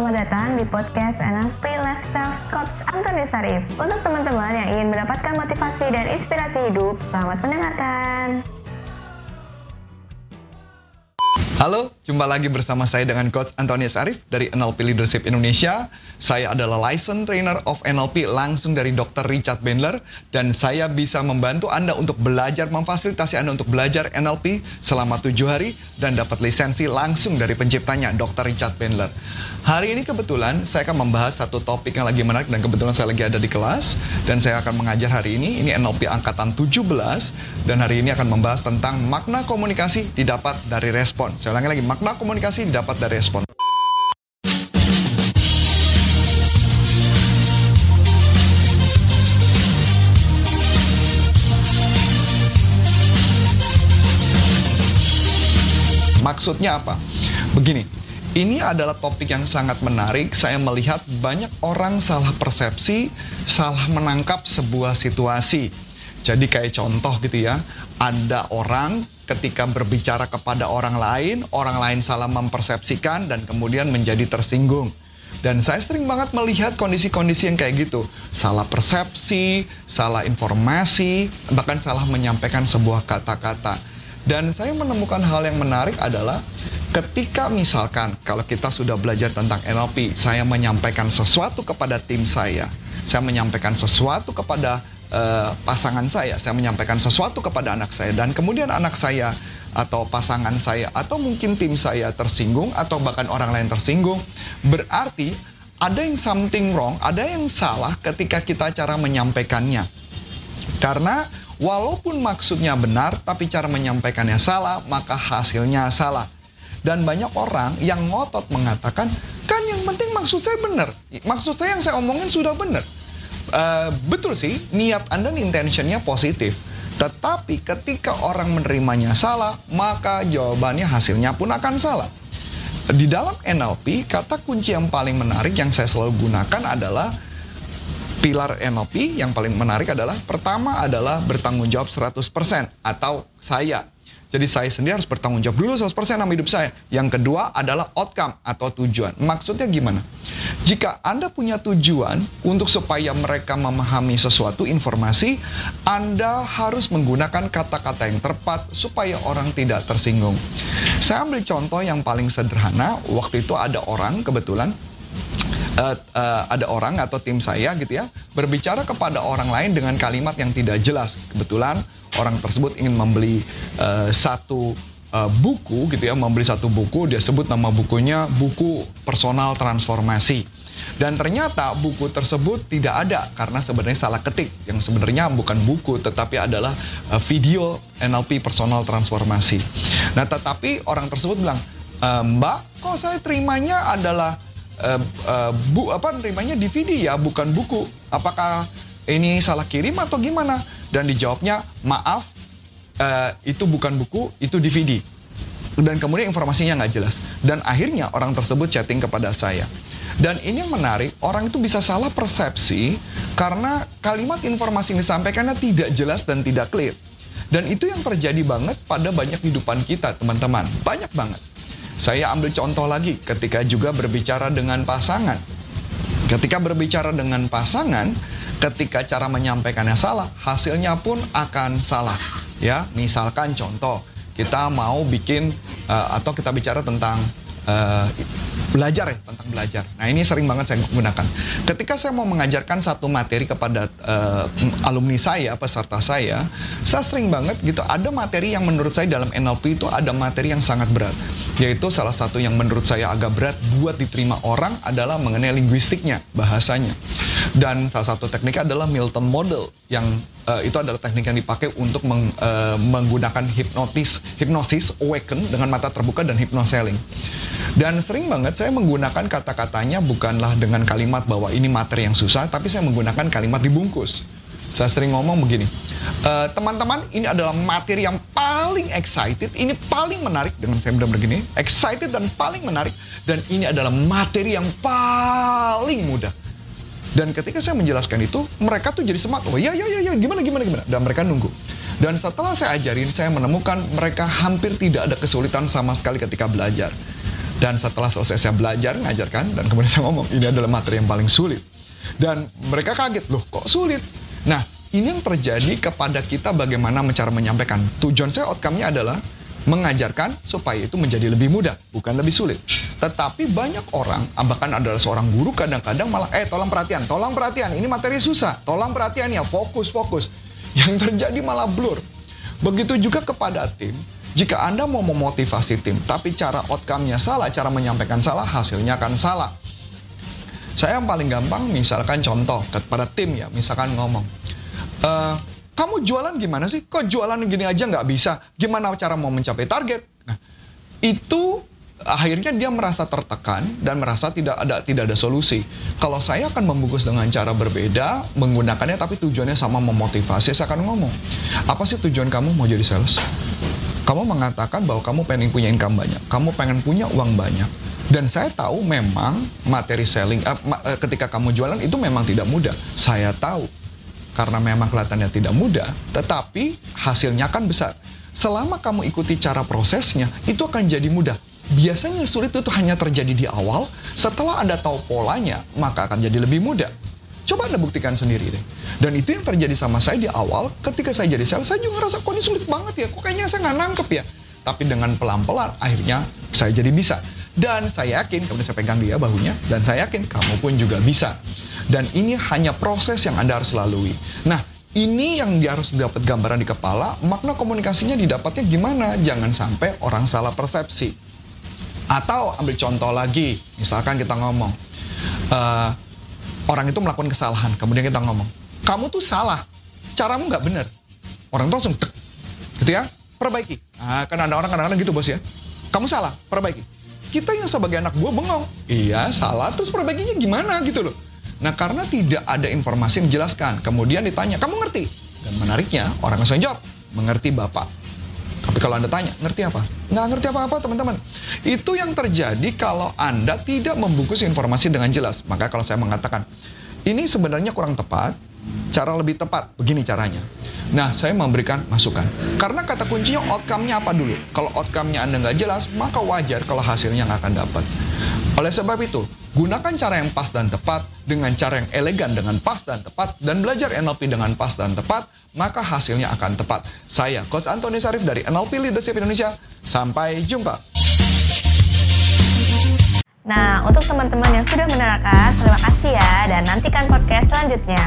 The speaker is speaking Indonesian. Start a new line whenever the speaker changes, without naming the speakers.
selamat datang di podcast NLP Lifestyle Coach Antoni Sarif. Untuk teman-teman yang ingin mendapatkan motivasi dan inspirasi hidup, selamat mendengarkan.
Halo, jumpa lagi bersama saya dengan Coach Antonius Arif dari NLP Leadership Indonesia. Saya adalah License Trainer of NLP langsung dari Dr. Richard Bandler dan saya bisa membantu Anda untuk belajar, memfasilitasi Anda untuk belajar NLP selama tujuh hari dan dapat lisensi langsung dari penciptanya, Dr. Richard Bandler. Hari ini kebetulan saya akan membahas satu topik yang lagi menarik dan kebetulan saya lagi ada di kelas dan saya akan mengajar hari ini, ini NLP angkatan 17 dan hari ini akan membahas tentang makna komunikasi didapat dari respon. Saya ulangi lagi, makna komunikasi dapat dari respon. Maksudnya apa? Begini, ini adalah topik yang sangat menarik. Saya melihat banyak orang salah persepsi, salah menangkap sebuah situasi. Jadi kayak contoh gitu ya, ada orang ketika berbicara kepada orang lain, orang lain salah mempersepsikan dan kemudian menjadi tersinggung. Dan saya sering banget melihat kondisi-kondisi yang kayak gitu. Salah persepsi, salah informasi, bahkan salah menyampaikan sebuah kata-kata. Dan saya menemukan hal yang menarik adalah ketika misalkan kalau kita sudah belajar tentang NLP, saya menyampaikan sesuatu kepada tim saya, saya menyampaikan sesuatu kepada uh, pasangan saya, saya menyampaikan sesuatu kepada anak saya, dan kemudian anak saya atau pasangan saya atau mungkin tim saya tersinggung atau bahkan orang lain tersinggung, berarti ada yang something wrong, ada yang salah ketika kita cara menyampaikannya. Karena walaupun maksudnya benar, tapi cara menyampaikannya salah, maka hasilnya salah. Dan banyak orang yang ngotot mengatakan, kan yang penting maksud saya benar. Maksud saya yang saya omongin sudah benar. Uh, betul sih, niat Anda intentionnya positif. Tetapi ketika orang menerimanya salah, maka jawabannya hasilnya pun akan salah. Di dalam NLP, kata kunci yang paling menarik yang saya selalu gunakan adalah pilar NLP yang paling menarik adalah pertama adalah bertanggung jawab 100% atau saya. Jadi saya sendiri harus bertanggung jawab dulu 100% sama hidup saya. Yang kedua adalah outcome atau tujuan. Maksudnya gimana? Jika Anda punya tujuan untuk supaya mereka memahami sesuatu informasi, Anda harus menggunakan kata-kata yang tepat supaya orang tidak tersinggung. Saya ambil contoh yang paling sederhana. Waktu itu ada orang kebetulan uh, uh, ada orang atau tim saya gitu ya berbicara kepada orang lain dengan kalimat yang tidak jelas. Kebetulan orang tersebut ingin membeli uh, satu uh, buku gitu ya, membeli satu buku, dia sebut nama bukunya buku personal transformasi. Dan ternyata buku tersebut tidak ada karena sebenarnya salah ketik. Yang sebenarnya bukan buku tetapi adalah uh, video NLP personal transformasi. Nah, tetapi orang tersebut bilang, e, "Mbak, kok saya terimanya adalah uh, uh, bu apa terimanya DVD ya, bukan buku. Apakah ini salah kirim atau gimana?" Dan dijawabnya, maaf, uh, itu bukan buku, itu DVD. Dan kemudian informasinya nggak jelas. Dan akhirnya orang tersebut chatting kepada saya. Dan ini yang menarik, orang itu bisa salah persepsi karena kalimat informasi yang disampaikannya tidak jelas dan tidak clear. Dan itu yang terjadi banget pada banyak kehidupan kita, teman-teman. Banyak banget. Saya ambil contoh lagi ketika juga berbicara dengan pasangan. Ketika berbicara dengan pasangan, ketika cara menyampaikannya salah, hasilnya pun akan salah. Ya, misalkan contoh, kita mau bikin uh, atau kita bicara tentang uh, belajar ya tentang belajar. Nah ini sering banget saya gunakan. Ketika saya mau mengajarkan satu materi kepada uh, alumni saya, peserta saya, saya sering banget gitu ada materi yang menurut saya dalam NLP itu ada materi yang sangat berat. Yaitu salah satu yang menurut saya agak berat buat diterima orang adalah mengenai linguistiknya, bahasanya. Dan salah satu teknik adalah Milton Model yang uh, itu adalah teknik yang dipakai untuk meng, uh, menggunakan hipnotis, hipnosis awaken dengan mata terbuka dan hypnoselling. Dan sering banget saya menggunakan kata-katanya bukanlah dengan kalimat bahwa ini materi yang susah, tapi saya menggunakan kalimat dibungkus. Saya sering ngomong begini, Eh, teman-teman, uh, ini adalah materi yang paling excited, ini paling menarik dengan saya benar begini, excited dan paling menarik, dan ini adalah materi yang paling mudah. Dan ketika saya menjelaskan itu, mereka tuh jadi semangat. Oh iya, iya, iya, gimana, gimana, gimana. Dan mereka nunggu. Dan setelah saya ajarin, saya menemukan mereka hampir tidak ada kesulitan sama sekali ketika belajar. Dan setelah selesai saya belajar, ngajarkan, dan kemudian saya ngomong, ini adalah materi yang paling sulit. Dan mereka kaget, loh kok sulit? Nah, ini yang terjadi kepada kita bagaimana cara menyampaikan. Tujuan saya outcome-nya adalah mengajarkan supaya itu menjadi lebih mudah, bukan lebih sulit. Tetapi banyak orang, bahkan adalah seorang guru kadang-kadang malah, eh tolong perhatian, tolong perhatian, ini materi susah, tolong perhatian ya, fokus, fokus. Yang terjadi malah blur. Begitu juga kepada tim, jika Anda mau memotivasi tim, tapi cara outcome-nya salah, cara menyampaikan salah, hasilnya akan salah. Saya yang paling gampang, misalkan contoh kepada tim ya, misalkan ngomong, e, kamu jualan gimana sih? Kok jualan gini aja nggak bisa? Gimana cara mau mencapai target? Nah, itu akhirnya dia merasa tertekan dan merasa tidak ada tidak ada solusi. Kalau saya akan membungkus dengan cara berbeda, menggunakannya tapi tujuannya sama memotivasi, saya akan ngomong, apa sih tujuan kamu mau jadi sales? kamu mengatakan bahwa kamu pengen punya income banyak, kamu pengen punya uang banyak. Dan saya tahu memang materi selling, uh, ketika kamu jualan itu memang tidak mudah. Saya tahu, karena memang kelihatannya tidak mudah, tetapi hasilnya kan besar. Selama kamu ikuti cara prosesnya, itu akan jadi mudah. Biasanya sulit itu hanya terjadi di awal, setelah Anda tahu polanya, maka akan jadi lebih mudah. Coba Anda buktikan sendiri deh. Dan itu yang terjadi sama saya di awal, ketika saya jadi sales, saya juga ngerasa, kok ini sulit banget ya, kok kayaknya saya nggak nangkep ya. Tapi dengan pelan-pelan, akhirnya saya jadi bisa. Dan saya yakin, kemudian saya pegang dia bahunya, dan saya yakin kamu pun juga bisa. Dan ini hanya proses yang Anda harus lalui. Nah, ini yang dia harus dapat gambaran di kepala, makna komunikasinya didapatnya gimana? Jangan sampai orang salah persepsi. Atau ambil contoh lagi, misalkan kita ngomong, uh, orang itu melakukan kesalahan, kemudian kita ngomong, kamu tuh salah, caramu nggak benar. Orang tuh langsung tek, gitu ya, perbaiki. Nah, kan ada orang kadang-kadang gitu bos ya, kamu salah, perbaiki. Kita yang sebagai anak buah bengong, iya salah, terus perbaikinya gimana gitu loh. Nah karena tidak ada informasi yang menjelaskan, kemudian ditanya, kamu ngerti? Dan menariknya, orang langsung jawab, mengerti bapak. Tapi kalau Anda tanya, ngerti apa? Nggak ngerti apa-apa teman-teman. Itu yang terjadi kalau Anda tidak membungkus informasi dengan jelas. Maka kalau saya mengatakan, ini sebenarnya kurang tepat, cara lebih tepat, begini caranya. Nah, saya memberikan masukan. Karena kata kuncinya outcome-nya apa dulu? Kalau outcome-nya Anda nggak jelas, maka wajar kalau hasilnya nggak akan dapat. Oleh sebab itu, gunakan cara yang pas dan tepat dengan cara yang elegan dengan pas dan tepat dan belajar NLP dengan pas dan tepat, maka hasilnya akan tepat. Saya Coach Antoni Sarif dari NLP Leadership Indonesia. Sampai jumpa.
Nah, untuk teman-teman yang sudah menerangkan, terima kasih ya dan nantikan podcast selanjutnya.